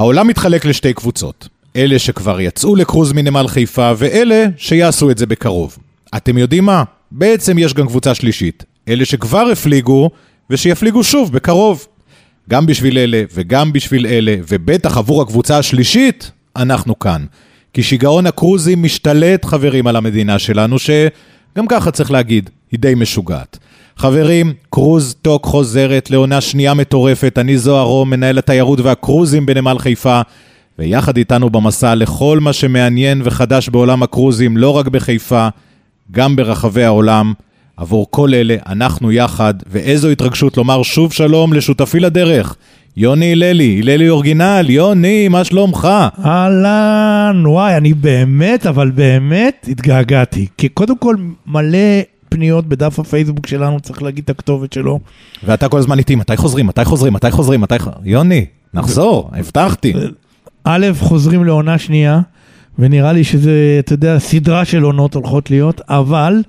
העולם מתחלק לשתי קבוצות. אלה שכבר יצאו לקרוז מנמל חיפה, ואלה שיעשו את זה בקרוב. אתם יודעים מה? בעצם יש גם קבוצה שלישית. אלה שכבר הפליגו, ושיפליגו שוב בקרוב. גם בשביל אלה וגם בשביל אלה, ובטח עבור הקבוצה השלישית, אנחנו כאן. כי שיגעון הקרוזים משתלט, חברים, על המדינה שלנו, שגם ככה צריך להגיד, היא די משוגעת. חברים, קרוז טוק חוזרת לעונה שנייה מטורפת. אני זוהר רום, מנהל התיירות והקרוזים בנמל חיפה, ויחד איתנו במסע לכל מה שמעניין וחדש בעולם הקרוזים, לא רק בחיפה, גם ברחבי העולם. עבור כל אלה, אנחנו יחד, ואיזו התרגשות לומר שוב שלום לשותפי לדרך, יוני הללי, הללי אורגינל, יוני, מה שלומך? אהלן, וואי, אני באמת, אבל באמת התגעגעתי. כי קודם כל, מלא פניות בדף הפייסבוק שלנו, צריך להגיד את הכתובת שלו. ואתה כל הזמן איתי, מתי חוזרים, מתי חוזרים, מתי חוזרים, מתי חוזרים? יוני, נחזור, הבטחתי. א', חוזרים לעונה שנייה, ונראה לי שזה, אתה יודע, סדרה של עונות הולכות להיות, אבל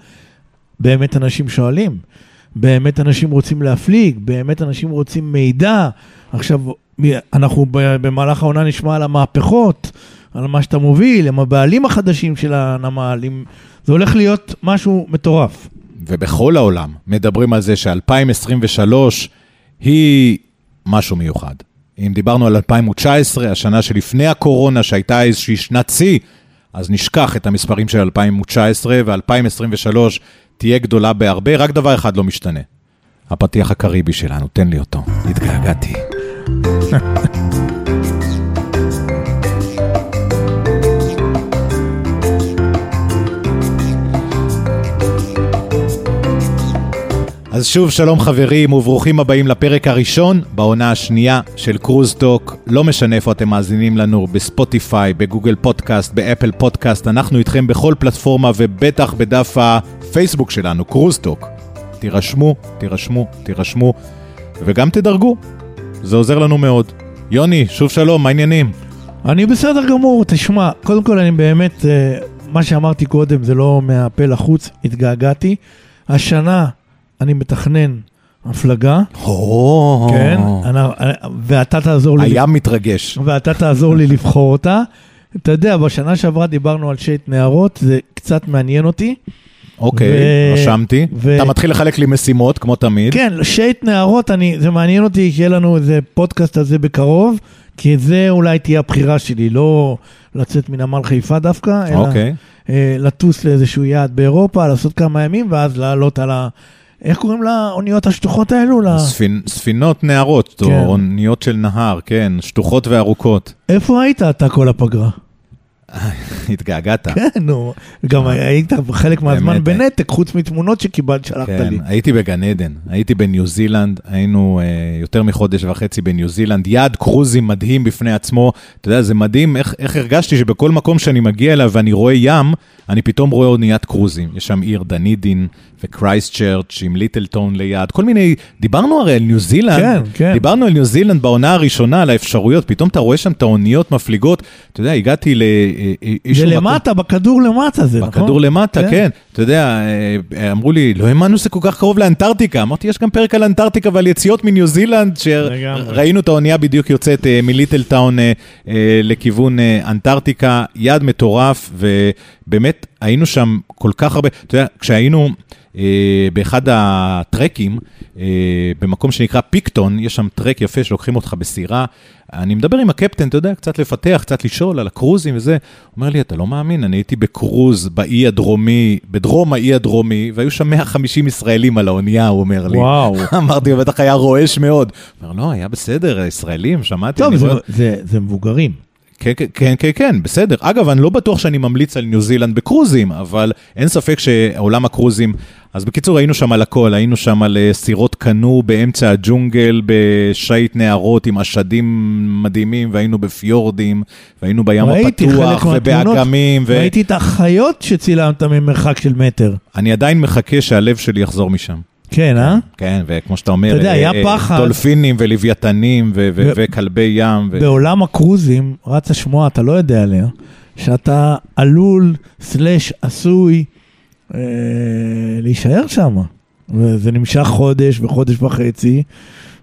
באמת אנשים שואלים, באמת אנשים רוצים להפליג, באמת אנשים רוצים מידע. עכשיו, אנחנו במהלך העונה נשמע על המהפכות, על מה שאתה מוביל, עם הבעלים החדשים של הנמל, עם... זה הולך להיות משהו מטורף. ובכל העולם מדברים על זה ש-2023 היא משהו מיוחד. אם דיברנו על 2019, השנה שלפני הקורונה, שהייתה איזושהי שנת שיא, אז נשכח את המספרים של 2019, ו-2023 תהיה גדולה בהרבה, רק דבר אחד לא משתנה. הפתיח הקריבי שלנו, תן לי אותו. התגעגעתי. אז שוב, שלום חברים, וברוכים הבאים לפרק הראשון בעונה השנייה של קרוזטוק. לא משנה איפה אתם מאזינים לנו, בספוטיפיי, בגוגל פודקאסט, באפל פודקאסט, אנחנו איתכם בכל פלטפורמה ובטח בדף הפייסבוק שלנו, קרוזטוק. תירשמו, תירשמו, תירשמו, וגם תדרגו, זה עוזר לנו מאוד. יוני, שוב שלום, מה העניינים? אני בסדר גמור, תשמע, קודם כל אני באמת, אה, מה שאמרתי קודם זה לא מהפה לחוץ, התגעגעתי. השנה אני מתכנן הפלגה, או, כן, אני- ואתה תעזור לי, היה מתרגש. ואתה תעזור לי לבחור אותה. אתה יודע, בשנה שעברה דיברנו על שייט נערות, זה קצת מעניין אותי. אוקיי, ו- רשמתי. ו- אתה מתחיל לחלק לי משימות, כמו תמיד. כן, שייט נערות, אני, זה מעניין אותי שיהיה לנו איזה פודקאסט על זה בקרוב, כי זה אולי תהיה הבחירה שלי, לא לצאת מנמל חיפה דווקא, אלא אוקיי. אה, לטוס לאיזשהו יעד באירופה, לעשות כמה ימים, ואז לעלות על ה... איך קוראים לאוניות השטוחות האלו? ל... ספינ... ספינות נערות, כן. או אוניות של נהר, כן, שטוחות וארוכות. איפה היית אתה כל הפגרה? התגעגעת. כן, נו. גם היית חלק מהזמן אה. בנתק, חוץ מתמונות שקיבלת, שלחת כן, לי. הייתי בגן עדן, הייתי בניו זילנד, היינו אה, יותר מחודש וחצי בניו זילנד, יעד קרוזים מדהים בפני עצמו. אתה יודע, זה מדהים איך, איך הרגשתי שבכל מקום שאני מגיע אליו ואני רואה ים, אני פתאום רואה אוניית קרוזים. יש שם עיר דנידין וקרייסט צ'רץ' עם ליטלטון ליד, כל מיני, דיברנו הרי על ניו זילנד, כן, כן. דיברנו על ניו זילנד בעונה הראשונה, על האפשרויות, פתאום אתה רואה שם את האוניות מפליגות. אתה יודע, הגעתי ל... אה, אה, זה איזשהו מקום- למטה, בכדור למטה זה, נכון? בכדור למטה, כן. כן. אתה יודע, אה, אמרו לי, לא האמנו שזה כל כך קרוב לאנטארקטיקה. אמרתי, יש גם פרק על אנטארקטיקה ועל יציאות מניו זילנד. שראינו את האונייה בדיוק יוצאת אה, מליטל טאון אה, לכיוון אנטארקטיקה, יעד מטורף, ובאמת היינו שם כל כך הרבה, אתה יודע, כשהיינו... אה, באחד הטרקים, אה, במקום שנקרא פיקטון, יש שם טרק יפה שלוקחים אותך בסירה. אני מדבר עם הקפטן, אתה יודע, קצת לפתח, קצת לשאול על הקרוזים וזה. הוא אומר לי, אתה לא מאמין, אני הייתי בקרוז באי הדרומי, בדרום האי הדרומי, והיו שם 150 ישראלים על האונייה, הוא אומר לי. וואו. אמרתי, בטח היה רועש מאוד. הוא אומר, לא, היה בסדר, ישראלים, שמעתי. טוב, זה- רואה- זה- זה מבוגרים. כן, כן, כן, כן, כן, בסדר. אגב, אני לא בטוח שאני ממליץ על ניו זילנד בקרוזים, אבל אין ספק שעולם הקרוזים... אז בקיצור, היינו שם על הכל, היינו שם על אה, סירות קנו באמצע הג'ונגל, בשייט נהרות עם אשדים מדהימים, והיינו בפיורדים, והיינו בים הפתוח, ובאגמים, ו... ראיתי את החיות שצילמת ממרחק של מטר. אני עדיין מחכה שהלב שלי יחזור משם. כן, אה? כן, וכמו שאתה אומר, אתה יודע, אה, היה אה, פחד. דולפינים ולוויתנים ו- ו- ו- וכלבי ים. בעולם הקרוזים, רצה שמועה, אתה לא יודע עליה, שאתה עלול, סלש עשוי, להישאר שם. וזה נמשך חודש וחודש וחצי,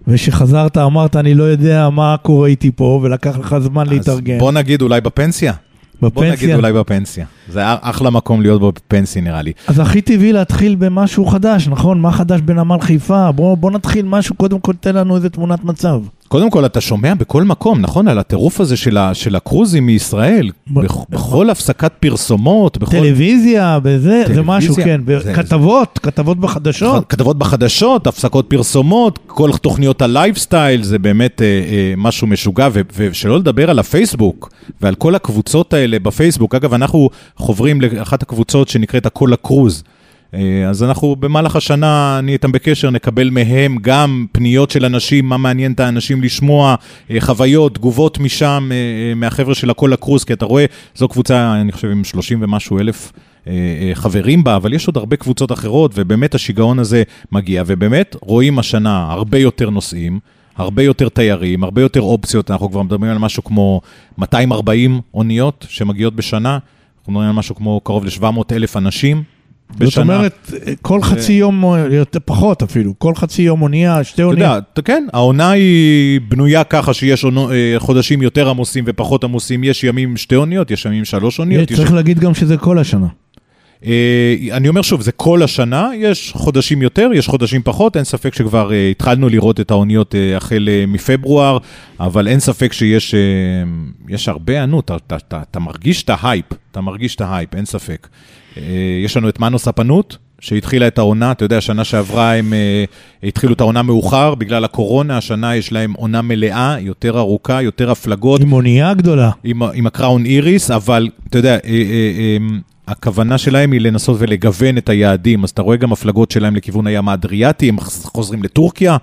ושחזרת אמרת, אני לא יודע מה קורה איתי פה, ולקח לך זמן אז להתארגן. בוא נגיד אולי בפנסיה. בוא נגיד בפנסיה. אולי בפנסיה. זה אחלה מקום להיות בו בפנסיה נראה לי. אז הכי טבעי להתחיל במשהו חדש, נכון? מה חדש בנמל חיפה? בוא, בוא נתחיל משהו, קודם כל תן לנו איזה תמונת מצב. קודם כל, אתה שומע בכל מקום, נכון? על הטירוף הזה של, ה, של הקרוזים מישראל. ב- בכ, בכל הפסקת פרסומות, בכל... טלוויזיה, וזה, זה משהו, טלוויזיה, כן. זה- כתבות, כתבות בחדשות. כתבות בחדשות, הפסקות פרסומות, כל תוכניות הלייפסטייל, זה באמת אה, אה, משהו משוגע, ו- ושלא לדבר על הפייסבוק ועל כל הקבוצות האלה בפייסבוק. אגב, אנחנו חוברים לאחת הקבוצות שנקראת הכל הקרוז. אה, אז אנחנו במהלך השנה נהיה איתם בקשר, נקבל מהם גם פניות של אנשים, מה מעניין את האנשים לשמוע, אה, חוויות, תגובות משם, אה, מהחבר'ה של הכל הקרוז, כי אתה רואה, זו קבוצה, אני חושב, עם 30 ומשהו אלף חברים בה, אבל יש עוד הרבה קבוצות אחרות, ובאמת השיגעון הזה מגיע, ובאמת רואים השנה הרבה יותר נוסעים. הרבה יותר תיירים, הרבה יותר אופציות, אנחנו כבר מדברים על משהו כמו 240 אוניות שמגיעות בשנה, אנחנו מדברים על משהו כמו קרוב ל-700 אלף אנשים בשנה. זאת אומרת, כל חצי יום, או יותר פחות אפילו, כל חצי יום אונייה, שתי אתה אוניות. יודע, אתה- כן, העונה היא בנויה ככה שיש אה, חודשים יותר עמוסים ופחות עמוסים, יש ימים שתי אוניות, יש ימים שלוש אוניות. צריך להגיד גם שזה כל השנה. אה, אני אומר שוב, זה כל השנה, יש חודשים יותר, יש חודשים פחות, אין ספק שכבר אה, התחלנו לראות את האוניות אה, החל אה, מפברואר, אבל אין ספק שיש אה, יש הרבה אתה, אתה, אתה, אתה מרגיש את ההייפ, אתה מרגיש את ההייפ, אין ספק. אה, יש לנו את מנו ספנות, שהתחילה את העונה, אתה יודע, שנה שעברה הם אה, התחילו את העונה מאוחר, בגלל הקורונה, השנה יש להם עונה מלאה, יותר ארוכה, יותר הפלגות. עם אונייה גדולה. עם, עם הקראון איריס, אבל אתה יודע, אה, הכוונה שלהם היא לנסות ולגוון את היעדים, אז אתה רואה גם הפלגות שלהם לכיוון הים האדריאטי, הם חוזרים לטורקיה,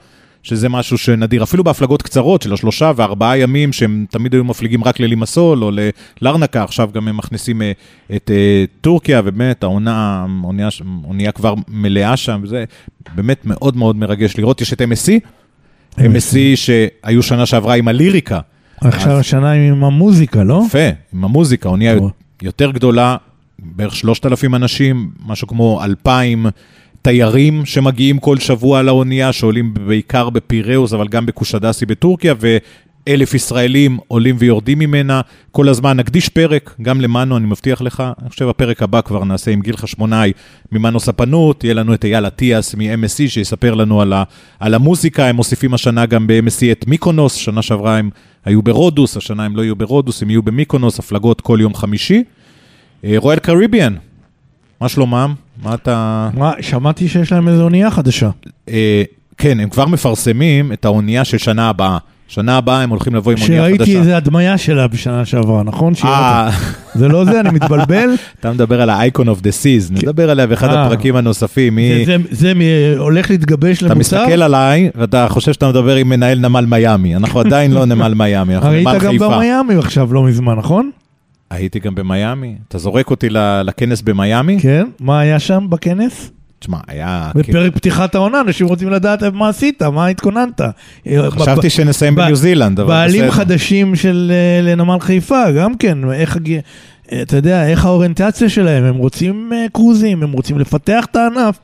שזה משהו שנדיר, אפילו בהפלגות קצרות של השלושה וארבעה ימים, שהם תמיד היו מפליגים רק ללימסול או ללרנקה, עכשיו גם הם מכניסים אה, את אה, טורקיה, ובאמת העונה, אונייה, אונייה כבר מלאה שם, וזה באמת מאוד מאוד מרגש לראות. יש את MSC, MSC שהיו שנה שעברה עם הליריקה. עכשיו השנה עם המוזיקה, לא? יפה, עם המוזיקה, אונייה. יותר גדולה, בערך 3,000 אנשים, משהו כמו 2,000 תיירים שמגיעים כל שבוע לאונייה, שעולים בעיקר בפיראוס, אבל גם בקושדסי בטורקיה, ואלף ישראלים עולים ויורדים ממנה. כל הזמן נקדיש פרק, גם למנו, אני מבטיח לך. אני חושב הפרק הבא כבר נעשה עם גיל חשמונאי ממנו ספנות, יהיה לנו את אייל אטיאס מ-MSC שיספר לנו על, ה, על המוזיקה, הם מוסיפים השנה גם ב-MSC את מיקונוס, שנה שעברה הם היו ברודוס, השנה הם לא יהיו ברודוס, הם יהיו במיקונוס, הפלגות כל יום חמישי. רויאל קריביאן, מה שלומם? מה אתה... מה, שמעתי שיש להם איזו אונייה חדשה. אה, כן, הם כבר מפרסמים את האונייה של שנה הבאה. שנה הבאה הם הולכים לבוא עם אונייה חדשה. שראיתי איזה הדמיה שלה בשנה שעברה, נכון? אה, זה לא זה, אני מתבלבל. אתה מדבר על ה-Icon of the Seas, נדבר עליה באחד אה. הפרקים הנוספים. זה- הולך להתגבש אתה למוצר? מסתכל עליי, ואתה חושב שאתה מדבר עם מנהל נמל מיאמי. אנחנו עדיין לא נמל מיאמי, אנחנו נמל היית גם חיפה. במיאמי עכשיו לא מזמן, נכון? הייתי גם במיאמי. אתה זורק אותי לכנס במיאמי? כן. מה היה שם בכנס? תשמע, היה... בפרק פתיחת העונה, אנשים רוצים לדעת מה עשית, מה התכוננת. חשבתי שנסיים בניו זילנד, אבל בעלים בסדר. חדשים של אה, לנמל חיפה, גם כן, איך, הג- אה, אתה יודע, איך האוריינטציה שלהם, הם רוצים אה, קרוזים, הם רוצים לפתח את הענף.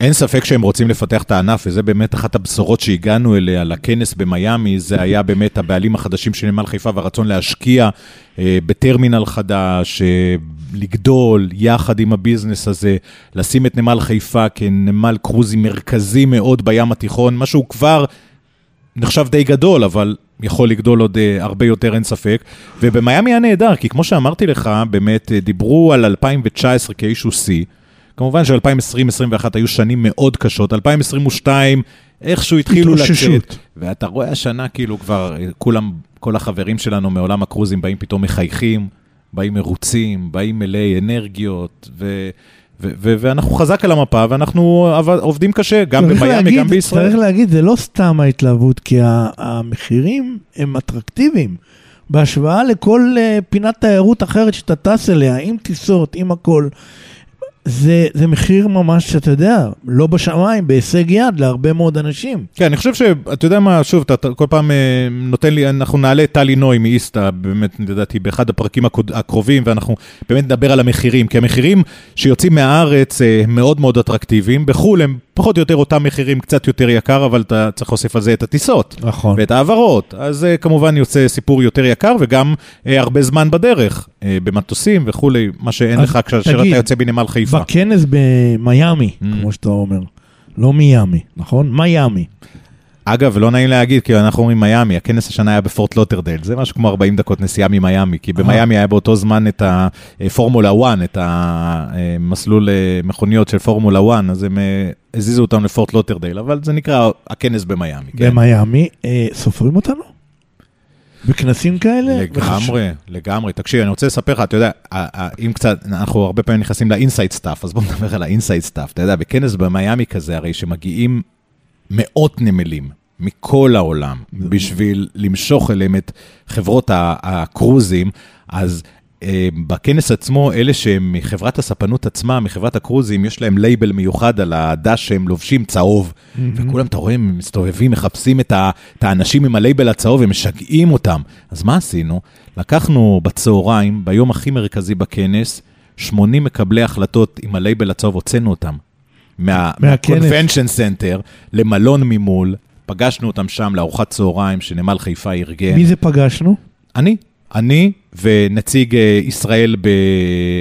אין ספק שהם רוצים לפתח את הענף, וזה באמת אחת הבשורות שהגענו אליה לכנס במיאמי, זה היה באמת הבעלים החדשים של נמל חיפה והרצון להשקיע אה, בטרמינל חדש, אה, לגדול יחד עם הביזנס הזה, לשים את נמל חיפה כנמל קרוזי מרכזי מאוד בים התיכון, מה שהוא כבר נחשב די גדול, אבל יכול לגדול עוד אה, הרבה יותר, אין ספק. ובמיאמי היה נהדר, כי כמו שאמרתי לך, באמת אה, דיברו על 2019 כאישו שיא. כמובן ש-2020-2021 היו שנים מאוד קשות, 2022 איכשהו התחילו לצאת. ואתה רואה השנה כאילו כבר אה, כולם, כל החברים שלנו מעולם הקרוזים באים פתאום מחייכים, באים מרוצים, באים מלאי אנרגיות, ו... ו- ו- ואנחנו חזק על המפה, ואנחנו עובדים קשה, גם במיאמי, להגיד- גם בישראל. צריך להגיד, זה לא סתם ההתלהבות, כי המחירים הם אטרקטיביים. בהשוואה לכל אה, פינת תיירות אחרת שאתה טס אליה, עם טיסות, עם הכל. זה, זה מחיר ממש, אתה יודע, לא בשמיים, בהישג יד להרבה מאוד אנשים. כן, אני חושב שאתה יודע מה, שוב, אתה, אתה כל פעם אה, נותן לי, אנחנו נעלה את טלי נוי מאיסתא, באמת, לדעתי, באחד הפרקים הקרובים, ואנחנו באמת נדבר על המחירים, כי המחירים שיוצאים מהארץ אה, מאוד מאוד אטרקטיביים, בחו"ל הם פחות או יותר אותם מחירים, קצת יותר יקר, אבל אתה צריך להוסיף על זה את הטיסות. נכון. ואת ההעברות. אז זה כמובן יוצא סיפור יותר יקר, וגם אה, הרבה זמן בדרך, אה, במטוסים וכולי, מה שאין לך כאשר אתה יוצא בנמל חיפה. בכנס במיאמי, Mm. כמו שאתה אומר. לא מיאמי, נכון? מיאמי. אגב, לא נעים להגיד, כי אנחנו אומרים מיאמי, הכנס השנה היה בפורט לודרדייל, זה משהו כמו 40 דקות נסיעה ממיאמי, כי במיאמי היה באותו זמן את הפורמולה 1, את המסלול אה, מכוניות של פורמולה 1, אז הם אה, הזיזו אותם לפורט לודרדייל, אבל זה נקרא הכנס במיאמי. כן? במיאמי. אה, סופרים אותנו? בכנסים כאלה? לגמרי, לגמרי. תקשיב, אני רוצה לספר לך, אתה יודע, אם קצת, אנחנו הרבה פעמים נכנסים ל inside stuff, אז בוא נדבר על ה inside stuff. אתה יודע, בכנס במיאמי כזה, הרי שמגיעים מאות נמלים מכל העולם בשביל למשוך אליהם את חברות הקרוזים, אז אה, בכנס עצמו, אלה שהם מחברת הספנות עצמה, מחברת הקרוזים, יש להם לייבל מיוחד על הדש שהם לובשים צהוב. וכולם, אתה רואה, הם מסתובבים, מחפשים את, ה, את האנשים עם הלייבל הצהוב, הם משגעים אותם. אז מה עשינו? לקחנו בצהריים, ביום הכי מרכזי בכנס, 80 מקבלי החלטות עם הלייבל הצהוב, הוצאנו אותם. מה- מהכנס. מה-convention center למלון ממול, פגשנו אותם שם לארוחת צהריים שנמל חיפה ארגן. מי זה פגשנו? אני, אני ונציג אה, ישראל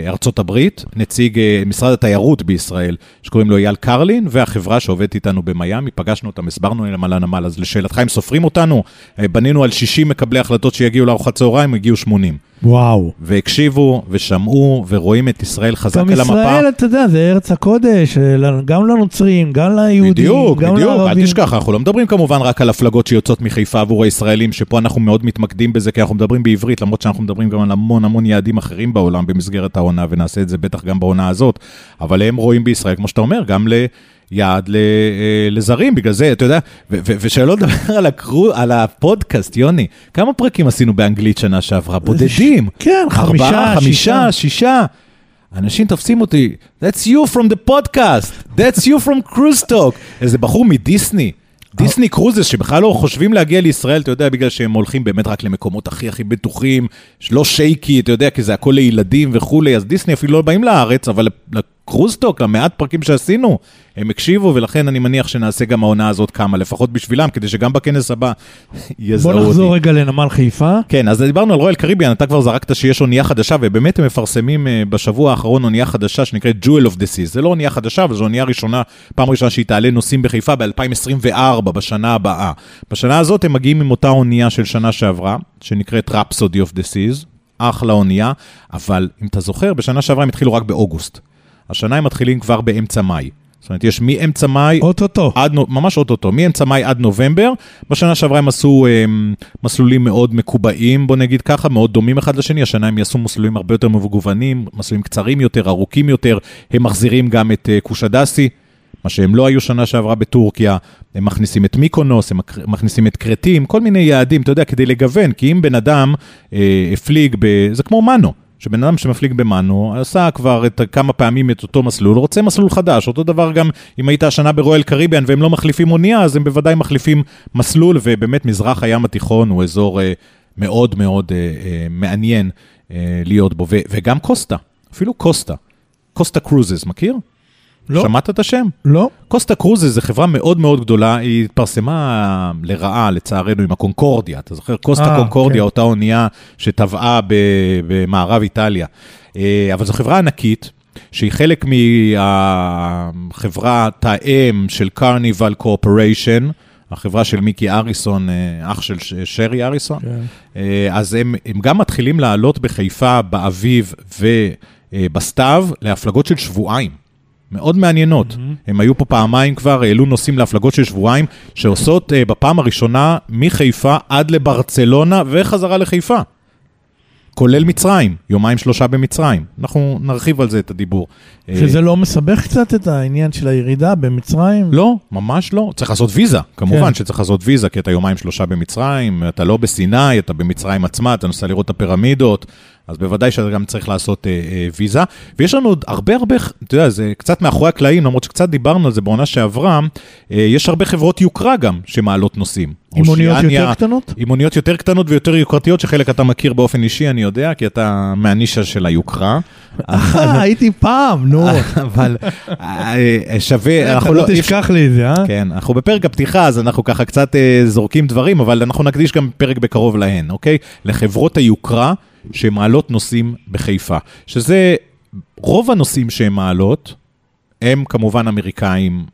בארצות הברית, נציג אה, משרד התיירות בישראל, שקוראים לו אייל קרלין, והחברה שעובדת איתנו במיאמי, פגשנו אותם, הסברנו להם על הנמל. אז לשאלתך, אם סופרים אותנו, אה, בנינו על 60 מקבלי החלטות שיגיעו לארוחת צהריים, הגיעו 80. וואו. והקשיבו, ושמעו, ורואים את ישראל חזק גם על המפה. ישראל, אתה יודע, זה ארץ הקודש, גם לנוצרים, גם ליהודים, בדיוק, גם בדיוק, לערבים. אל תשכח, אנחנו לא מדברים כמובן רק על הפלגות שיוצאות מחיפה עבור הישראלים, שפה אנחנו מאוד מתמקדים בזה, כי אנחנו מדברים בעברית, למרות שאנחנו מדברים גם על המון המון יעדים אחרים בעולם במסגרת העונה, ונעשה את זה בטח גם בעונה הזאת, אבל הם רואים בישראל, כמו שאתה אומר, גם ליעד ל- אה, לזרים, בגלל זה, אתה יודע, ו- ו- ושלא לדבר על, הקרו, על הפודקאסט, יוני, כמה פרקים עשינו באנגלית שנה שעברה? בודדים. כן, חמישה, ארבעה, חמישה, שישה. שישה. אנשים תופסים אותי, That's you from the podcast, That's you from cruise talk. איזה בחור מדיסני, דיסני קרוזס, שבכלל לא חושבים להגיע לישראל, אתה יודע, בגלל שהם הולכים באמת רק למקומות הכי הכי בטוחים, לא שייקי, אתה יודע, כי זה הכל לילדים וכולי, אז דיסני אפילו לא באים לארץ, אבל לקרוזטוק, למעט פרקים שעשינו, הם הקשיבו, ולכן אני מניח שנעשה גם העונה הזאת כמה, לפחות בשבילם, כדי שגם בכנס הבא יזהו בוא אותי. נחזור רגע לנמל חיפה. כן, אז דיברנו על רויאל קריביאן, אתה כבר זרקת שיש אונייה חדשה, ובאמת הם מפרסמים אה, בשבוע האחרון אונייה חדשה שנקראת Jewel of the Sea. זה לא אונייה חדשה, אבל זו אונייה ראשונה, פעם ראשונה שהיא תעלה נוסעים בחיפה ב-2024, בשנה הבאה. בשנה הזאת הם מגיעים עם אותה אונייה של שנה שעברה, שנקראת Rhapsody of the Seas, אחלה אונייה, אבל אם אתה זוכר, בשנה שעברה הם התחילו רק באוגוסט. השנה הם מתחילים כבר באמצע מאי. זאת אומרת, יש מאמצע מאי אוטוטו. עד, ממש אוטוטו, מאמצע מאי עד נובמבר. בשנה שעברה הם עשו הם, מסלולים מאוד מקובעים, בוא נגיד ככה, מאוד דומים אחד לשני. השנה הם יעשו מסלולים הרבה יותר מגוונים, מסלולים קצרים יותר, ארוכים יותר. הם מחזירים גם את uh, קושדסי, מה שהם לא היו שנה שעברה בטורקיה. הם מכניסים את מיקונוס, הם מכניסים את כרתים, כל מיני יעדים, אתה יודע, כדי לגוון. כי אם בן אדם אה, הפליג, ב... זה כמו מנו. שבן אדם שמפליג במאנו, עשה כבר את כמה פעמים את אותו מסלול, רוצה מסלול חדש. אותו דבר גם אם היית השנה ברויאל קריביאן והם לא מחליפים אונייה, אז הם בוודאי מחליפים מסלול, ובאמת מזרח הים התיכון הוא אזור אה, מאוד מאוד אה, אה, מעניין אה, להיות בו. ו- וגם קוסטה, אפילו קוסטה. קוסטה קרוזס, מכיר? לא. שמעת את השם? לא? קוסטה קרוזס זו חברה מאוד מאוד גדולה, היא התפרסמה לרעה לצערנו עם הקונקורדיה, אתה זוכר? קוסטה אה, קונקורדיה, כן. אותה אונייה שטבעה במערב איטליה. אה, אבל זו חברה ענקית, שהיא חלק מהחברת האם של קרניבל קורפוריישן, החברה של מיקי אריסון, אה, אח של שרי אריסון. כן. אז הם, הם גם מתחילים לעלות בחיפה באביב ובסתיו להפלגות של שבועיים. מאוד מעניינות. הם היו פה פעמיים כבר, העלו נוסעים להפלגות של שבועיים, שעושות אה, בפעם הראשונה מחיפה עד לברצלונה וחזרה לחיפה. כולל מצרים, יומיים שלושה במצרים. אנחנו נרחיב על זה את הדיבור. אה, שזה לא מסבך קצת את העניין של הירידה במצרים? לא, ממש לא. צריך לעשות ויזה, כמובן כן. שצריך לעשות ויזה, כי אתה יומיים שלושה במצרים, אתה לא בסיני, אתה במצרים עצמה, אתה נוסע לראות את הפירמידות, אז בוודאי שאתה גם צריך לעשות אה, אה, ויזה. ויש לנו עוד הרבה הרבה, אתה יודע, זה קצת מאחורי הקלעים, למרות שקצת דיברנו על זה בעונה שעברה, אה, יש הרבה חברות יוקרה גם שמעלות נוסעים. עם אושיאניה- יותר קטנות? עם אוניות יותר קטנות ויותר יוקרתיות, שחלק אתה מכיר באופן אישי, אני יודע, כי אתה מהנישה של היוקרה. אה, הייתי פעם, נו. אבל אה, שווה, אתה אנחנו לא לא... אי אפשר- תשכח לי את זה, אה? כן, אנחנו בפרק הפתיחה, אז אנחנו ככה קצת אה, זורקים דברים, אבל אנחנו נקדיש גם פרק בקרוב להן, אוקיי? לחברות היוקרה שמעלות נוסעים בחיפה, שזה, רוב הנוסעים שהן מעלות, הם כמובן אמריקאים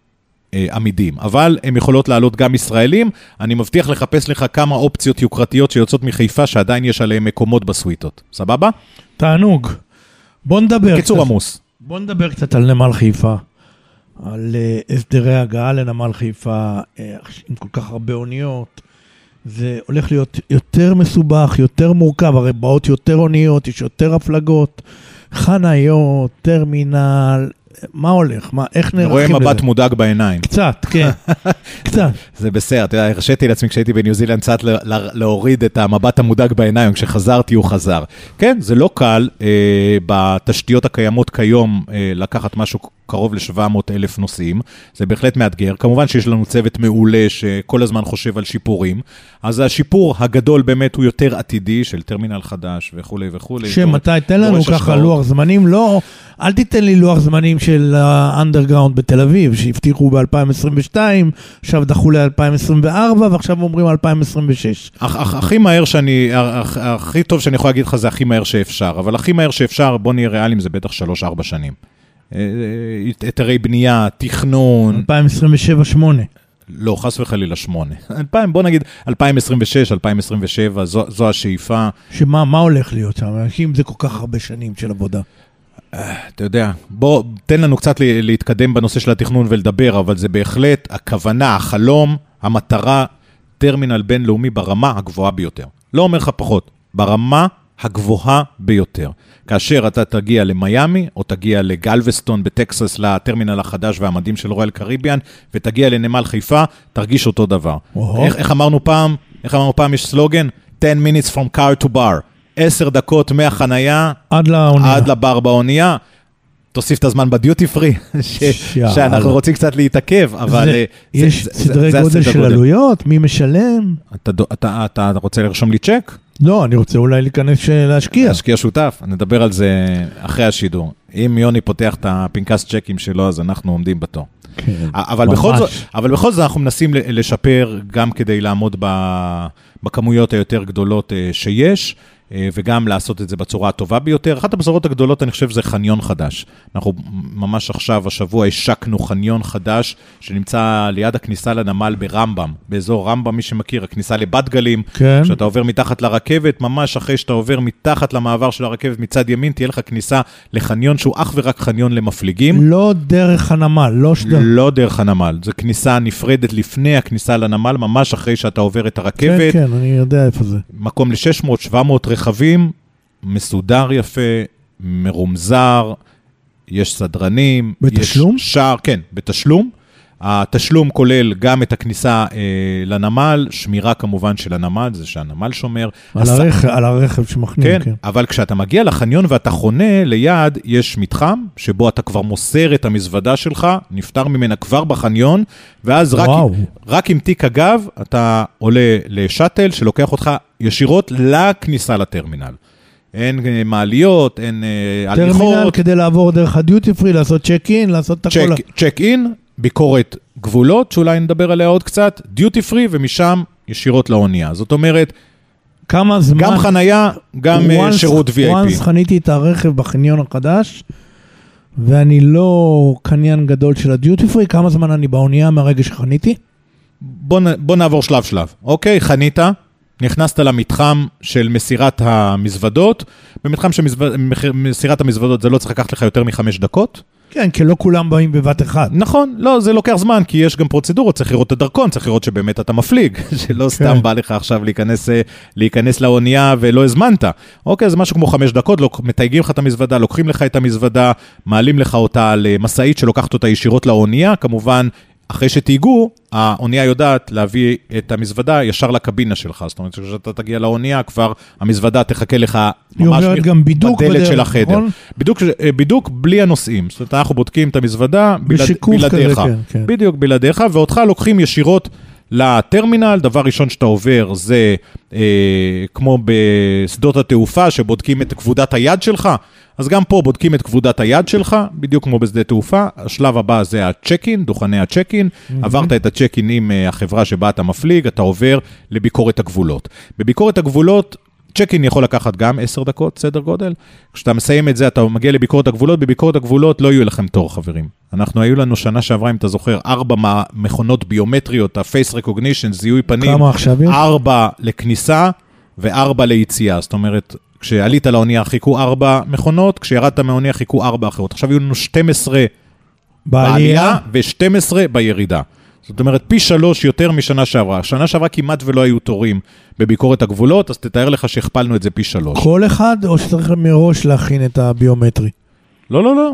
אה, עמידים, אבל הן יכולות לעלות גם ישראלים. אני מבטיח לחפש לך כמה אופציות יוקרתיות שיוצאות מחיפה, שעדיין יש עליהן מקומות בסוויטות. סבבה? תענוג. בוא נדבר קיצור קצת- עמוס. בוא נדבר קצת על נמל חיפה, על uh, הסדרי הגעה לנמל חיפה, uh, עם כל כך הרבה אוניות. זה הולך להיות יותר מסובך, יותר מורכב, הרי באות יותר אוניות, יש יותר הפלגות, חניות, טרמינל, מה הולך? מה, איך רואה נערכים לזה? מבט מודאג בעיניים. קצת, כן, קצת. זה בסדר, אתה יודע, הרשיתי לעצמי כשהייתי בניו זילנד קצת להוריד את המבט המודאג בעיניים, כשחזרתי הוא חזר. כן, זה לא קל אה, בתשתיות הקיימות כיום אה, לקחת משהו קרוב ל-700 אלף נוסעים, זה בהחלט מאתגר. כמובן שיש לנו צוות מעולה שכל הזמן חושב על שיפורים, אז השיפור הגדול באמת הוא יותר עתידי, של טרמינל חדש וכולי וכולי. שמתי, תן לנו ככה השקעות. לוח זמנים, לא, אל תיתן לי לוח זמנים של האנדרגראונד בתל אביב, שהבטיחו ב-2022, עכשיו דחו ל-2024, ועכשיו אומרים 2026. הכ- הכ- הכי מהר שאני, הכ- הכי טוב שאני יכול להגיד לך זה הכי מהר שאפשר, אבל הכי מהר שאפשר, בוא נהיה ריאליים, זה בטח 3-4 שנים. אה, אה, היתרי בנייה, תכנון, 2027-2028. לא, חס וחלילה 8. 2000, בוא נגיד 2026, 2027, זו, זו השאיפה. שמה מה הולך להיות שם? אנשים זה כל כך הרבה שנים של עבודה. אתה יודע, בוא, תן לנו קצת לה- להתקדם בנושא של התכנון ולדבר, אבל זה בהחלט הכוונה, החלום, המטרה, טרמינל בינלאומי ברמה הגבוהה ביותר. לא אומר לך פחות, ברמה הגבוהה ביותר. כאשר אתה תגיע למיאמי, או תגיע לגלווסטון בטקסס, לטרמינל החדש והמדהים של רויאל קריביאן, ותגיע לנמל חיפה, תרגיש אותו דבר. איך, איך אמרנו פעם? איך אמרנו פעם? יש סלוגן? 10 minutes from car to bar. 10 דקות מהחנייה עד לאונייה. עד לבר באונייה. תוסיף את הזמן בדיוטי פרי, ש-. שאנחנו רוצים קצת להתעכב, אבל... זה- אה, יש זה- זה- סדרי זה גודל של עלויות? מי משלם? אתה, דו- אתה, אתה רוצה לרשום לי צ'ק? לא, אני רוצה אולי להיכנס ש- להשקיע. להשקיע שותף, נדבר על זה אחרי השידור. אם יוני פותח את הפנקס צ'קים שלו, אז אנחנו עומדים בתור. כן, אבל ממש. בכל, זאת, אבל בכל זאת אנחנו מנסים לשפר גם כדי לעמוד בכמויות היותר גדולות אה, שיש, אה, וגם לעשות את זה בצורה הטובה ביותר. אחת הבשורות הגדולות, אני חושב, זה חניון חדש. אנחנו ממש עכשיו, השבוע, השקנו חניון חדש שנמצא ליד הכניסה לנמל ברמב"ם, באזור רמב"ם, מי שמכיר, הכניסה לבת גלים. כן. כשאתה עובר מתחת לרכבת, ממש אחרי שאתה עובר מתחת למעבר של הרכבת מצד ימין, תהיה לך כניסה לחניון שהוא אך ורק חניון למפליגים. לא דרך הנמל, לא שדר... לא דרך הנמל, זו כניסה נפרדת לפני הכניסה לנמל, ממש אחרי שאתה עובר את כן, הרכבת. כן, אני יודע איפה זה. מקום ל-600-700 רכבים, מסודר יפה, מרומזר, יש סדרנים. בתשלום? יש שער, כן, בתשלום. התשלום כולל גם את הכניסה אה, לנמל, שמירה כמובן של הנמל, זה שהנמל שומר. על הס- הרכב, על הרכב שמחנים, כן, כן. אבל כשאתה מגיע לחניון ואתה חונה, ליד יש מתחם שבו אתה כבר מוסר את המזוודה שלך, נפטר ממנה כבר בחניון, ואז רק. רק עם תיק הגב אתה עולה לשאטל שלוקח אותך ישירות לכניסה לטרמינל. אין אה, מעליות, אין אה, טרמינל הליכות, כדי לעבור דרך הדיוטי פרי, לעשות צ'ק אין, לעשות את הכל. צ'ק אין, ביקורת גבולות, שאולי נדבר עליה עוד קצת, דיוטי פרי, ומשם ישירות לאונייה. זאת אומרת, כמה זמן... גם חנייה, גם אה, once- שירות VIP. once חניתי את הרכב בחניון החדש, ואני לא קניין גדול של הדיוטי פרי, כמה זמן אני באונייה מהרגע שחניתי? בוא, בוא נעבור שלב-שלב. אוקיי, חנית, נכנסת למתחם של מסירת המזוודות. במתחם של מסירת המזוודות זה לא צריך לקחת לך יותר מחמש דקות. כן, כי לא כולם באים בבת אחת. נכון, לא, זה לוקח זמן, כי יש גם פרוצדורות, צריך לראות את הדרכון, צריך לראות שבאמת אתה מפליג, שלא סתם בא לך עכשיו להיכנס, אה, להיכנס לאונייה ולא הזמנת. אוקיי, זה משהו כמו חמש דקות, לוק, מתייגים לך את המזוודה, לוקחים לך את המזוודה, מעלים לך אותה על אה, משאית שלוקחת אותה ישירות לאונייה, כמובן אחרי שתהיגו, האונייה יודעת להביא את המזוודה ישר לקבינה שלך. זאת אומרת, כשאתה תגיע לאונייה, כבר המזוודה תחכה לך ממש עוברת גם בידוק בדלת בדרך, של החדר. נכון? בידוק, אה, בידוק בלי הנוסעים. זאת אומרת, אנחנו בודקים את המזוודה בלעד, בשיקוף כזה, בלעדיך. כן, כן. בדיוק, בלעדיך, ואותך לוקחים ישירות לטרמינל. דבר ראשון שאתה עובר זה אה, כמו בשדות התעופה, שבודקים את כבודת היד שלך. אז גם פה בודקים את כבודת היד שלך, בדיוק כמו בשדה תעופה. השלב הבא זה הצ'ק-אין, דוכני הצ'ק-אין. עברת את הצ'ק-אין עם אה, החברה שבה אתה מפליג, אתה עובר לביקורת הגבולות. בביקורת הגבולות, צ'ק-אין יכול לקחת גם 10 דקות, סדר גודל. כשאתה מסיים את זה, אתה מגיע לביקורת הגבולות, בביקורת הגבולות לא יהיו לכם תור, חברים. אנחנו, היו לנו שנה שעברה, אם אתה זוכר, ארבע מכונות ביומטריות, ה-face recognition, זיהוי פנים. כמה עכשיו יש? ארבע לכניסה וארבע ליציאה. זאת אומרת, כשעלית לאונייה חיכו ארבע מכונות, כשירדת מהאונייה חיכו ארבע אחרות. עכשיו יהיו לנו 12 בעלייה ו-12 בירידה. זאת אומרת, פי שלוש יותר משנה שעברה. שנה שעברה כמעט ולא היו תורים בביקורת הגבולות, אז תתאר לך שהכפלנו את זה פי שלוש. כל אחד, או שצריך מראש להכין את הביומטרי? לא, לא, לא.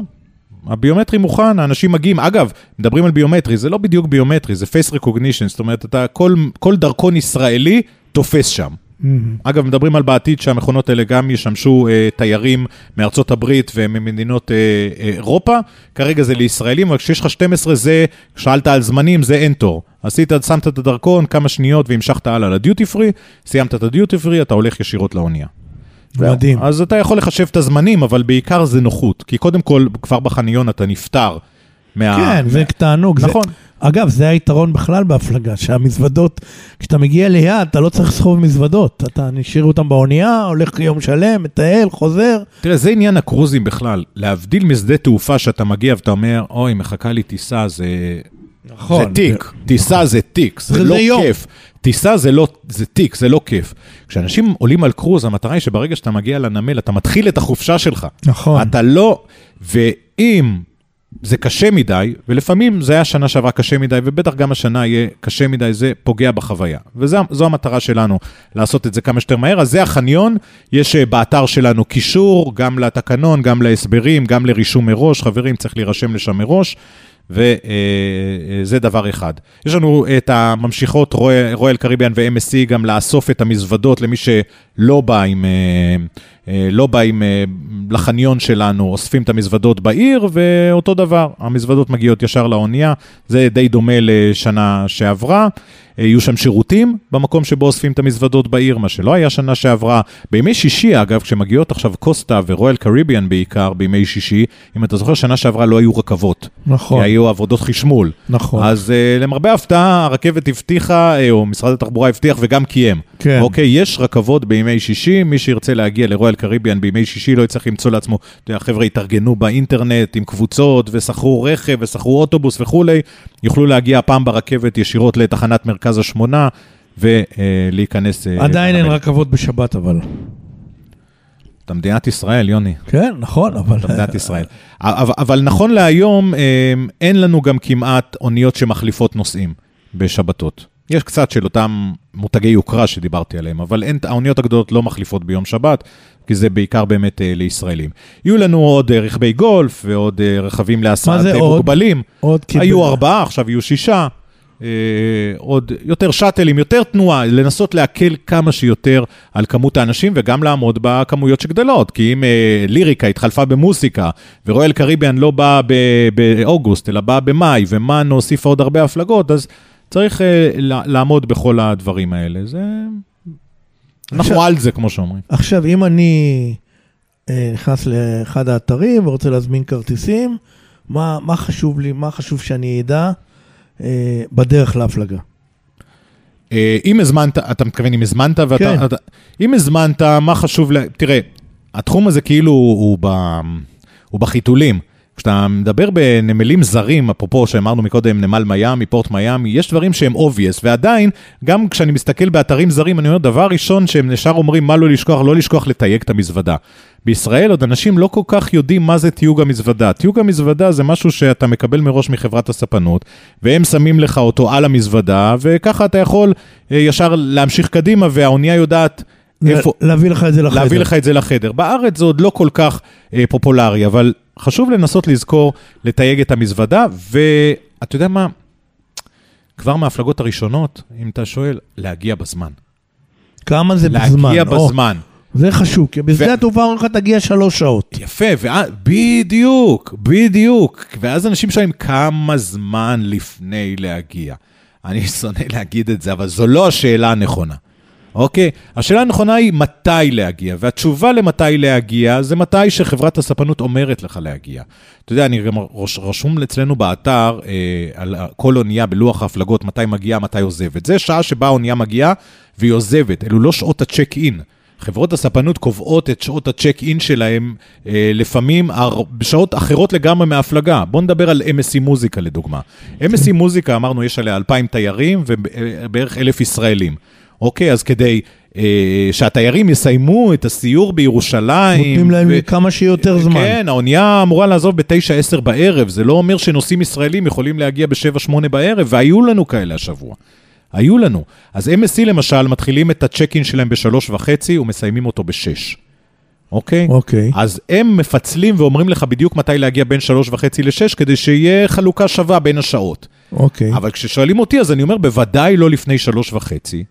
הביומטרי מוכן, האנשים מגיעים. אגב, מדברים על ביומטרי, זה לא בדיוק ביומטרי, זה face recognition, זאת אומרת, אתה, כל, כל דרכון ישראלי תופס שם. אגב, מדברים על בעתיד שהמכונות האלה גם ישמשו אה, תיירים מארצות הברית וממדינות אה, אה, אירופה. כרגע זה לישראלים, אבל כשיש לך 12 זה, שאלת על זמנים, זה אין תור. עשית, שמת את הדרכון, כמה שניות והמשכת הלאה לדיוטי פרי, סיימת את הדיוטי פרי, אתה הולך ישירות לאונייה. מדהים. אז אתה יכול לחשב את הזמנים, אבל בעיקר זה נוחות. כי קודם כל, כבר בחניון אתה נפטר מה... כן, זה תענוג. זה- נכון. אגב, זה היתרון בכלל בהפלגה, שהמזוודות, כשאתה מגיע ליעד, אתה לא צריך לסחוב מזוודות. אתה נשאיר אותם באונייה, הולך יום שלם, מטייל, חוזר. תראה, זה עניין הקרוזים בכלל. להבדיל משדה תעופה שאתה מגיע ואתה אומר, אוי, מחכה לי טיסה, זה... נכון. זה תיק, טיסה זה תיק, זה זה לא יום. כיף. טיסה זה לא, זה תיק, זה לא כיף. כשאנשים עולים על קרוז, המטרה היא שברגע שאתה מגיע לנמל, אתה מתחיל את החופשה שלך. נכון. אתה לא, ואם זה קשה מדי, ולפעמים זה היה שנה שעברה קשה מדי, ובטח גם השנה יהיה קשה מדי, זה פוגע בחוויה. וזו המטרה שלנו, לעשות את זה כמה שיותר מהר. אז זה החניון, יש אה, באתר שלנו קישור, גם לתקנון, גם להסברים, גם לרישום מראש. חברים, צריך להירשם לשם מראש. וזה דבר אחד. יש לנו את הממשיכות רויאל קריביאן ו-MSC גם לאסוף את המזוודות למי שלא בא עם, אה, אה, לא בא עם אה, לחניון שלנו, אוספים את המזוודות בעיר, ואותו דבר, המזוודות מגיעות ישר לאונייה, זה די דומה לשנה שעברה. יהיו שם שירותים במקום שבו אוספים את המזוודות בעיר, מה שלא היה שנה שעברה. בימי שישי, אגב, כשמגיעות עכשיו קוסטה ורויאל קריביאן בעיקר, בימי שישי, אם אתה זוכר, שנה שעברה לא היו רכבות. נכון. כי היו עבודות חשמול. נכון. אז uh, למרבה ההפתעה, הרכבת הבטיחה, uh, או משרד התחבורה הבטיח וגם קיים. כן. אוקיי, יש רכבות בימי שישי, מי שירצה להגיע לרויאל קריביאן בימי שישי לא יצטרך למצוא לעצמו, אתה יודע, החבר'ה התארגנו באינטרנט עם קבוצות, ושכרו רכב, ושכרו אוטובוס וכולי, יוכלו להגיע הפעם ברכבת ישירות לתחנת מרכז השמונה, ולהיכנס... Uh, עדיין אין רכבות בשבת, אבל. אתה מדינת ישראל, יוני. כן, נכון, אבל... אתה מדינת ישראל. אבל, אבל נכון להיום, אה, אין לנו גם כמעט אוניות שמחליפות נוסעים בשבתות. יש קצת של אותם מותגי יוקרה שדיברתי עליהם, אבל אין, האוניות הגדולות לא מחליפות ביום שבת, כי זה בעיקר באמת אה, לישראלים. יהיו לנו עוד אה, רכבי גולף ועוד אה, רכבים להסעת? מוגבלים. עוד כי... היו ארבעה, עכשיו יהיו שישה. אה, עוד יותר שאטלים, יותר תנועה, לנסות להקל כמה שיותר על כמות האנשים וגם לעמוד בכמויות שגדלות. כי אם אה, ליריקה התחלפה במוסיקה, ורויאל קריביאן לא בא באוגוסט, אלא בא במאי, ומאנו הוסיפה עוד הרבה הפלגות, אז צריך אה, לעמוד בכל הדברים האלה. זה... אנחנו על זה, כמו שאומרים. עכשיו, אם אני אה, נכנס לאחד האתרים ורוצה להזמין כרטיסים, מה, מה חשוב לי, מה חשוב שאני אדע אה, בדרך להפלגה? אה, אם הזמנת, אתה מתכוון אם הזמנת ואתה... כן. אתה, אם הזמנת, מה חשוב ל... תראה, התחום הזה כאילו הוא, הוא, ב, הוא בחיתולים. כשאתה מדבר בנמלים זרים, אפרופו שאמרנו מקודם, נמל מיאמי, פורט מיאמי, יש דברים שהם obvious, ועדיין, גם כשאני מסתכל באתרים זרים, אני אומר, דבר ראשון שהם ישר אומרים מה לא לשכוח, לא לשכוח לתייג את המזוודה. בישראל עוד אנשים לא כל כך יודעים מה זה תיוג המזוודה. תיוג המזוודה זה משהו שאתה מקבל מראש מחברת הספנות, והם שמים לך אותו על המזוודה, וככה אתה יכול אה, ישר להמשיך קדימה, והאונייה יודעת איפה... להביא לך את זה לחדר. להביא לך את זה לחדר. בארץ זה עוד לא כל כך אה, פופולרי, אבל חשוב לנסות לזכור לתייג את המזוודה, ואתה יודע מה? כבר מההפלגות הראשונות, אם אתה שואל, להגיע בזמן. כמה זה להגיע בזמן? או, בזמן. זה חשוב, כי בשדה התעופה אומרים לך תגיע שלוש שעות. יפה, ואז, בדיוק, בדיוק. ואז אנשים שואלים כמה זמן לפני להגיע. אני שונא להגיד את זה, אבל זו לא השאלה הנכונה. אוקיי? השאלה הנכונה היא מתי להגיע, והתשובה למתי להגיע זה מתי שחברת הספנות אומרת לך להגיע. אתה יודע, אני גם רש, רשום אצלנו באתר אה, על כל אונייה בלוח ההפלגות, מתי מגיעה, מתי עוזבת. זה שעה שבה האונייה מגיעה והיא עוזבת, אלו לא שעות הצ'ק אין. חברות הספנות קובעות את שעות הצ'ק אין שלהם אה, לפעמים הר... בשעות אחרות לגמרי מההפלגה. בואו נדבר על MSC מוזיקה לדוגמה. MSC מוזיקה, אמרנו, יש עליה 2,000 תיירים ובערך 1,000 ישראלים. אוקיי, אז כדי אה, שהתיירים יסיימו את הסיור בירושלים... נותנים להם ו... כמה שיותר זמן. כן, האונייה אמורה לעזוב ב-9-10 בערב, זה לא אומר שנוסעים ישראלים יכולים להגיע ב-7-8 בערב, והיו לנו כאלה השבוע. היו לנו. אז MSC למשל, מתחילים את הצ'ק אין שלהם בשלוש וחצי ומסיימים אותו בשש. אוקיי? אוקיי. אז הם מפצלים ואומרים לך בדיוק מתי להגיע בין שלוש וחצי לשש, כדי שיהיה חלוקה שווה בין השעות. אוקיי. אבל כששואלים אותי, אז אני אומר, בוודאי לא לפני שלוש וחצי.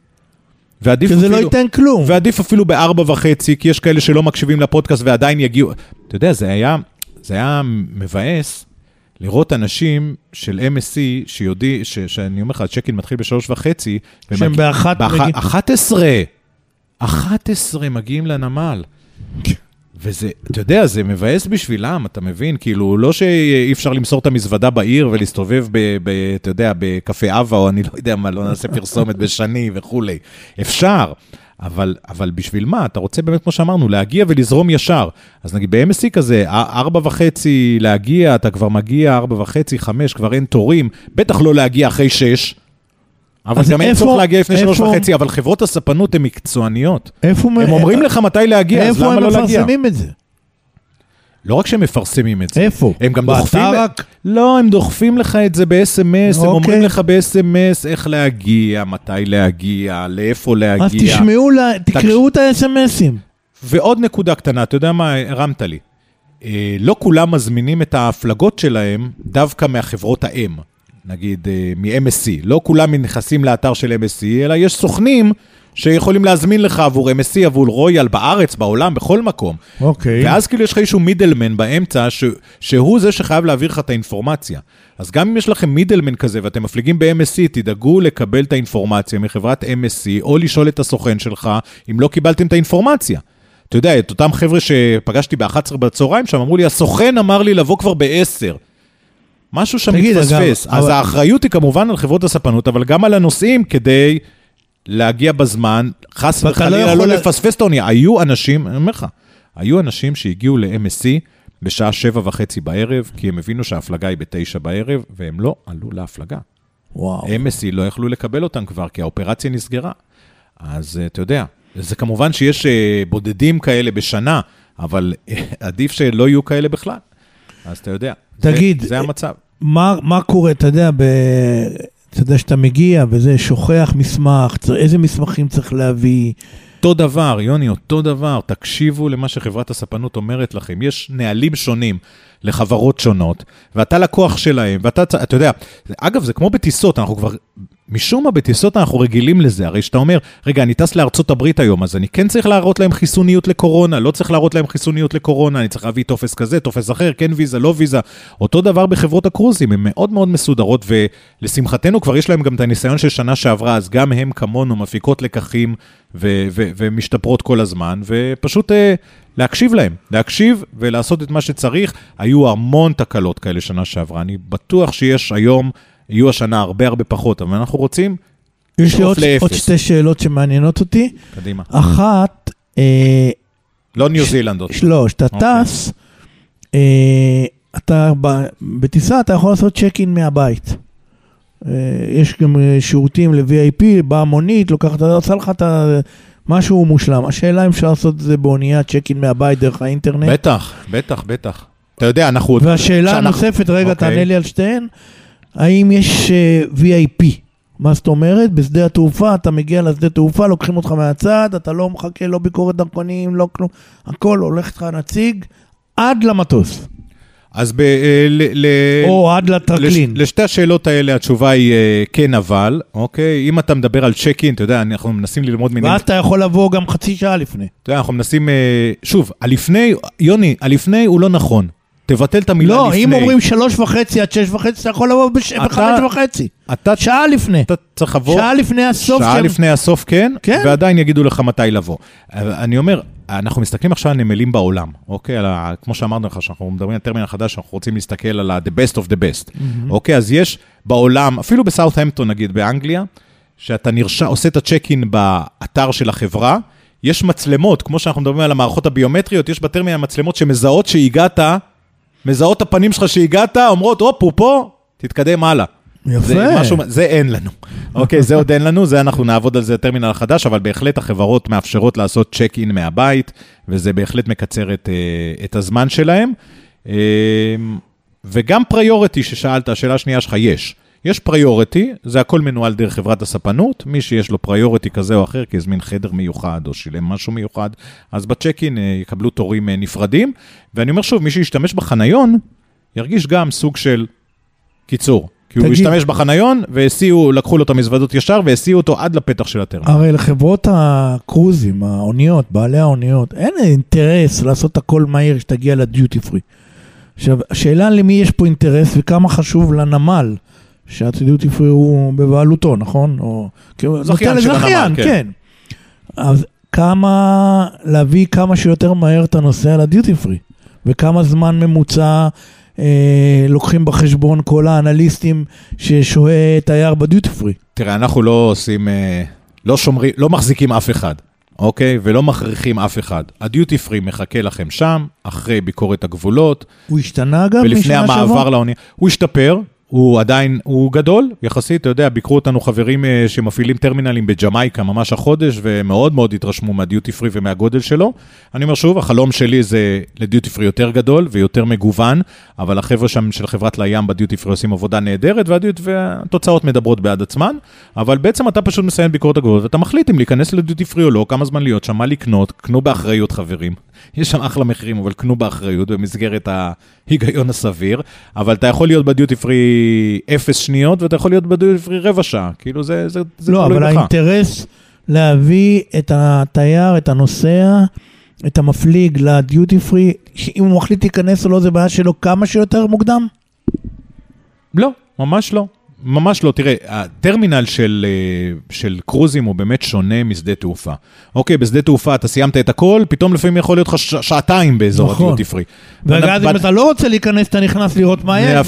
ועדיף שזה אפילו, לא ייתן כלום. ועדיף אפילו בארבע וחצי, כי יש כאלה שלא מקשיבים לפודקאסט ועדיין יגיעו. אתה יודע, זה היה, זה היה מבאס לראות אנשים של MSC שיודעים, ש, שאני אומר לך, הצ'קין מתחיל בשלוש וחצי. שהם באחת מגיעים. אחת עשרה. אחת עשרה מגיעים לנמל. וזה, אתה יודע, זה מבאס בשבילם, אתה מבין? כאילו, לא שאי אפשר למסור את המזוודה בעיר ולהסתובב, ב, ב, אתה יודע, בקפה אבה, או אני לא יודע מה, לא נעשה פרסומת בשני וכולי. אפשר, אבל, אבל בשביל מה? אתה רוצה באמת, כמו שאמרנו, להגיע ולזרום ישר. אז נגיד ב-MSC כזה, ארבע וחצי להגיע, אתה כבר מגיע, ארבע וחצי, חמש, כבר אין תורים, בטח לא להגיע אחרי שש. אבל גם אין צורך להגיע לפני שלוש וחצי, אבל חברות הספנות הן מקצועניות. איפה... הם אומרים לך מתי להגיע, אז למה לא להגיע? איפה הם מפרסמים את זה? לא רק שהם מפרסמים את זה. איפה? הם גם דוחפים... באתר רק? לא, הם דוחפים לך את זה ב-SMS, הם אוקיי. אומרים לך ב-SMS איך להגיע, מתי להגיע, לאיפה להגיע. אז תשמעו, תקראו את ה-SMSים. ועוד נקודה קטנה, אתה יודע מה, הרמת לי. אה, לא כולם מזמינים את ההפלגות שלהם דווקא מהחברות האם, נגיד אה, מ-MSC. לא כולם נכנסים לאתר של MSC, אלא יש סוכנים שיכולים להזמין לך עבור MSC, עבור רויאל, בארץ, בעולם, בכל מקום. אוקיי. ואז כאילו יש לך איזשהו מידלמן באמצע, ש... שהוא זה שחייב להעביר לך את האינפורמציה. אז גם אם יש לכם מידלמן כזה ואתם מפליגים ב-MSC, תדאגו לקבל את האינפורמציה מחברת MSC, או לשאול את הסוכן שלך אם לא קיבלתם את האינפורמציה. אתה יודע, את אותם חבר'ה שפגשתי ב-11 בצהריים שם, אמרו לי, הסוכן אמר לי לבוא כבר ב-10. משהו שם מתפספס. אז אבל- האחריות היא כמובן על חברות הספנות, אבל גם על הנוסעים כדי להגיע בזמן, חס לא וחלילה יכול לא לה- לפספס את האונייה. היו אנשים, אני אומר לך, היו אנשים שהגיעו ל-MSC בשעה שבע וחצי בערב, כי הם הבינו שההפלגה היא בתשע בערב, והם לא עלו להפלגה. וואו. MSC לא יכלו לקבל אותם כבר, כי האופרציה נסגרה. אז אה, אתה יודע, זה כמובן שיש אה, בודדים כאלה בשנה, אבל עדיף שלא יהיו כאלה בכלל. אז אתה יודע, תגיד, זה, זה המצב. מה, מה קורה, אתה יודע, ב... אתה יודע שאתה מגיע וזה, שוכח מסמך, איזה מסמכים צריך להביא. אותו דבר, יוני, אותו דבר, תקשיבו למה שחברת הספנות אומרת לכם. יש נהלים שונים לחברות שונות, ואתה לקוח שלהם, ואתה, אתה יודע, אגב, זה כמו בטיסות, אנחנו כבר, משום מה בטיסות אנחנו רגילים לזה, הרי שאתה אומר, רגע, אני טס לארצות הברית היום, אז אני כן צריך להראות להם חיסוניות לקורונה, לא צריך להראות להם חיסוניות לקורונה, אני צריך להביא טופס כזה, טופס אחר, כן ויזה, לא ויזה. אותו דבר בחברות הקרוזים, הן מאוד מאוד מסודרות, ולשמחתנו כבר יש להם גם את הניסיון של שנה שעברה, אז גם הם כמונו מפיקות לקחים ו- ו- ומשתפרות כל הזמן, ופשוט אה, להקשיב להם, להקשיב ולעשות את מה שצריך. היו המון תקלות כאלה שנה שעברה, אני בטוח שיש היום, יהיו השנה הרבה הרבה פחות, אבל אנחנו רוצים, יש לי עוד, לאפס. עוד שתי שאלות שמעניינות אותי. קדימה. אחת, אה, לא ניו זילנד עוד. לא, כשאתה אוקיי. טס, אה, אתה ב- בטיסה אתה יכול לעשות צ'ק אין מהבית. אה, יש גם אה, שירותים ל-VIP, באה מונית, לוקחת, עושה לך את ה... משהו מושלם. השאלה אם אפשר לעשות את זה באונייה, צ'ק אין מהבית דרך האינטרנט. בטח, בטח, בטח. אתה יודע, אנחנו... והשאלה הנוספת, רגע, אוקיי. תענה לי על שתיהן, האם יש אה, VIP? מה זאת אומרת? בשדה התעופה, אתה מגיע לשדה תעופה, לוקחים אותך מהצד, אתה לא מחכה, לא ביקורת דרכונים, לא כלום, הכל הולך איתך נציג עד למטוס. אז ב, אה, ל, ל, או עד לטרקלין. לש, לשתי השאלות האלה התשובה היא אה, כן אבל, אוקיי? אם אתה מדבר על צ'ק אין, אתה יודע, אנחנו מנסים ללמוד מינים. ואז אתה יכול לבוא גם חצי שעה לפני. אתה יודע, אנחנו מנסים, אה, שוב, הלפני, יוני, הלפני הוא לא נכון. תבטל את המילה לא, לפני. אם אומרים שלוש וחצי עד שש וחצי, אתה יכול לבוא בש- אתה- בחמש וחצי. אתה, שעה לפני. אתה צריך לבוא... שעה לפני הסוף. שעה שהם- לפני הסוף כן, כן. ועדיין יגידו לך מתי לבוא. אני אומר, אנחנו מסתכלים עכשיו על נמלים בעולם, אוקיי? על ה, כמו שאמרנו לך, שאנחנו מדברים על טרמינל חדש, אנחנו רוצים להסתכל על ה-the best of the best. אוקיי, אז יש בעולם, אפילו בסאות'המפטון נגיד, באנגליה, שאתה נרשם, עושה את הצ'ק-אין באתר של החברה, יש מצלמות, כמו שאנחנו מדברים על המערכות הביומטריות, יש בטרמינל מצלמות שמזהות שהגעת, מזהות את הפנים שלך שהגעת, אומרות, הופ, הוא פה, תתקדם הלאה. יפה. זה, משהו, זה אין לנו. אוקיי, זה עוד אין לנו, זה אנחנו נעבוד על זה טרמינל חדש, אבל בהחלט החברות מאפשרות לעשות check in מהבית, וזה בהחלט מקצר את, אה, את הזמן שלהם. אה, וגם priority ששאלת, השאלה השנייה שלך, יש. יש priority, זה הכל מנוהל דרך חברת הספנות, מי שיש לו priority כזה או אחר, כי הזמין חדר מיוחד או שילם משהו מיוחד, אז בצ'ק אין אה, יקבלו תורים אה, נפרדים. ואני אומר שוב, מי שישתמש בחניון, ירגיש גם סוג של קיצור. כי הוא תגיד- השתמש בחניון, והסיעו, לקחו לו את המזוודות ישר, והסיעו אותו עד לפתח של הטרמינל. הרי לחברות הקרוזים, האוניות, בעלי האוניות, אין אינטרס לעשות הכל מהיר שתגיע לדיוטי פרי. עכשיו, השאלה למי יש פה אינטרס וכמה חשוב לנמל פרי הוא בבעלותו, נכון? או... כאילו, זכיין של הנמל, כן. כן. אז כמה, להביא כמה שיותר מהר את הנושא על הדיוטי פרי, וכמה זמן ממוצע אה, לוקחים בחשבון כל האנליסטים ששוהה תייר בדיוטי פרי. תראה, אנחנו לא עושים, אה, לא שומרים, לא מחזיקים אף אחד, אוקיי? ולא מכריחים אף אחד. הדיוטי פרי מחכה לכם שם, אחרי ביקורת הגבולות, הוא השתנה אגב ולפני משנה המעבר שעברה? לאונייה. הוא השתפר, הוא עדיין, הוא גדול יחסית, אתה יודע, ביקרו אותנו חברים אה, שמפעילים טרמינלים בג'מייקה ממש החודש, ומאוד מאוד התרשמו מהדיוטי פרי ומהגודל שלו. אני אומר שוב, החלום שלי זה לדיוטי פרי יותר גדול ויותר מגוון, אבל החבר'ה שם של חברת לים בדיוטי פרי עושים עבודה נהדרת, והדיוטי, והתוצאות מדברות בעד עצמן, אבל בעצם אתה פשוט מסיים ביקורת הגבולות, ואתה מחליט אם להיכנס לדיוטי פרי או לא, כמה זמן להיות שם, מה לקנות, קנו באחריות חברים. יש שם אחלה מחירים, אבל קנו באחריות במסגרת ההיגיון הסביר, אבל אתה יכול להיות בדיוטי פרי אפס שניות, ואתה יכול להיות בדיוטי פרי רבע שעה, כאילו זה, זה, זה לא, תלוי אבל בך. האינטרס להביא את התייר, את הנוסע, את המפליג לדיוטי פרי, אם הוא מחליט להיכנס או לא, זה בעיה שלו כמה שיותר מוקדם? לא, ממש לא. ממש לא, תראה, הטרמינל של, אה, של קרוזים הוא באמת שונה משדה תעופה. אוקיי, בשדה תעופה אתה סיימת את הכל, פתאום לפעמים יכול להיות לך ש- שעתיים באזור נכון. הדיוטי פרי. ואז בנ- אם אתה לא רוצה להיכנס, אתה נכנס לראות מה יש,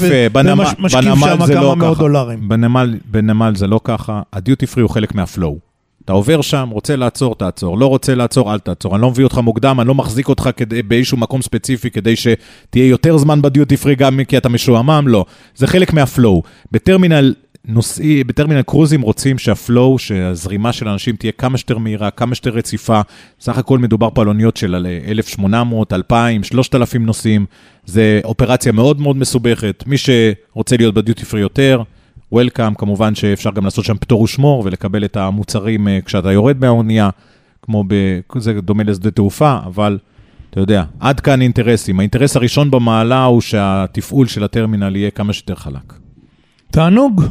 ומשקיף שם כמה לא מאות. דולרים. בנמל, בנמל זה לא ככה, הדיוטי פרי הוא חלק מהפלואו. אתה עובר שם, רוצה לעצור, תעצור, לא רוצה לעצור, אל תעצור. אני לא מביא אותך מוקדם, אני לא מחזיק אותך כדי, באיזשהו מקום ספציפי כדי שתהיה יותר זמן בדיוטי פרי גם כי אתה משועמם, לא. זה חלק מהפלואו. בטרמינל נוסעי, בטרמינל קרוזים רוצים שהפלואו, שהזרימה של אנשים תהיה כמה שיותר מהירה, כמה שיותר רציפה. סך הכל מדובר פה על אוניות של 1,800, 2,000, 3,000 נוסעים. זה אופרציה מאוד מאוד מסובכת. מי שרוצה להיות בדיוטי פרי יותר, וולקאם, כמובן שאפשר גם לעשות שם פטור ושמור ולקבל את המוצרים אה, כשאתה יורד מהאונייה, כמו ב... זה דומה לשדה תעופה, אבל אתה יודע, עד כאן אינטרסים. האינטרס הראשון במעלה הוא שהתפעול של הטרמינל יהיה כמה שיותר חלק. תענוג.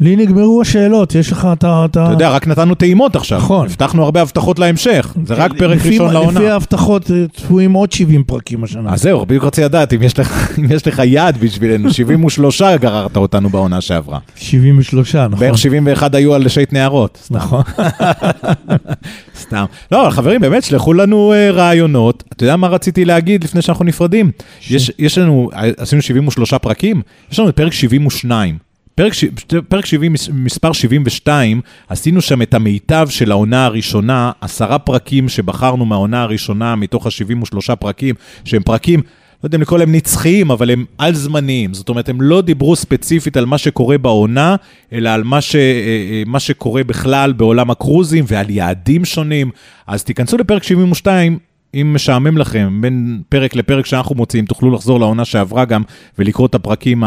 לי נגמרו השאלות, יש לך, אתה... אתה יודע, רק נתנו טעימות עכשיו. נכון. הבטחנו הרבה הבטחות להמשך. זה רק פרק לפי- ראשון לעונה. לפי ההבטחות אה, צפויים עוד 70 פרקים השנה. אז זהו, בדיוק רציתי לדעת אם יש לך, אם יש לך יעד בשבילנו, 73 גררת אותנו בעונה שעברה. 73, נכון. בערך 71 היו על שייט נערות. נכון. סתם. לא, אבל חברים, באמת, שלחו לנו uh, רעיונות. אתה יודע מה רציתי להגיד לפני שאנחנו נפרדים? ש- יש, יש לנו, עשינו 73 פרקים, יש לנו את פרק 72. פרק, ש... פרק 70, מס- מספר 72, עשינו שם את המיטב של העונה הראשונה, עשרה פרקים שבחרנו מהעונה הראשונה מתוך ה-73 פרקים, שהם פרקים, לא יודע אם לקרוא להם נצחיים, אבל הם על-זמניים. זאת אומרת, הם לא דיברו ספציפית על מה שקורה בעונה, אלא על מה, ש... אה, אה, מה שקורה בכלל בעולם הקרוזים ועל יעדים שונים. אז תיכנסו לפרק 72, אם משעמם לכם, בין פרק לפרק שאנחנו מוציאים, תוכלו לחזור לעונה שעברה גם ולקרוא את הפרקים.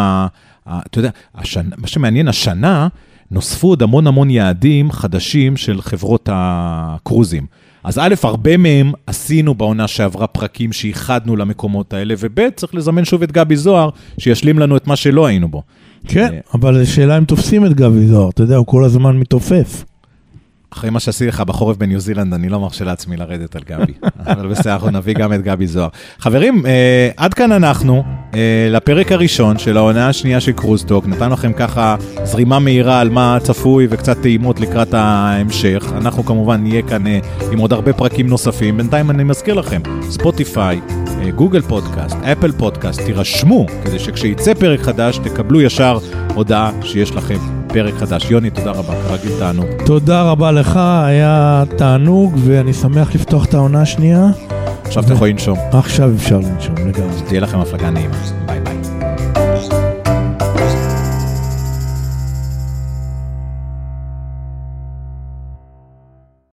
אתה יודע, השנה, מה שמעניין, השנה נוספו עוד המון המון יעדים חדשים של חברות הקרוזים. אז א', הרבה מהם עשינו בעונה שעברה פרקים שייחדנו למקומות האלה, וב', צריך לזמן שוב את גבי זוהר, שישלים לנו את מה שלא היינו בו. כן, אה, אבל השאלה אם תופסים את גבי זוהר, אתה יודע, הוא כל הזמן מתעופף. אחרי מה שעשיתי לך בחורף בניו זילנד, אני לא מרשה לעצמי לרדת על גבי. אבל בסדר, אנחנו נביא גם את גבי זוהר. חברים, אה, עד כאן אנחנו, אה, לפרק הראשון של העונה השנייה של קרוזטוק. נתנו לכם ככה זרימה מהירה על מה צפוי וקצת טעימות לקראת ההמשך. אנחנו כמובן נהיה כאן אה, עם עוד הרבה פרקים נוספים. בינתיים אני מזכיר לכם, ספוטיפיי, אה, גוגל פודקאסט, אפל פודקאסט, תירשמו, כדי שכשיצא פרק חדש תקבלו ישר הודעה שיש לכם פרק חדש. יוני, תודה רבה, כרגיל תענוג. תודה רבה לך, היה תענוג, ואני שמח לפתוח את העונה השנייה. עכשיו אתה יכול לנשום. עכשיו אפשר לנשום לגמרי. תהיה לכם הפלגה נעימה. ביי ביי.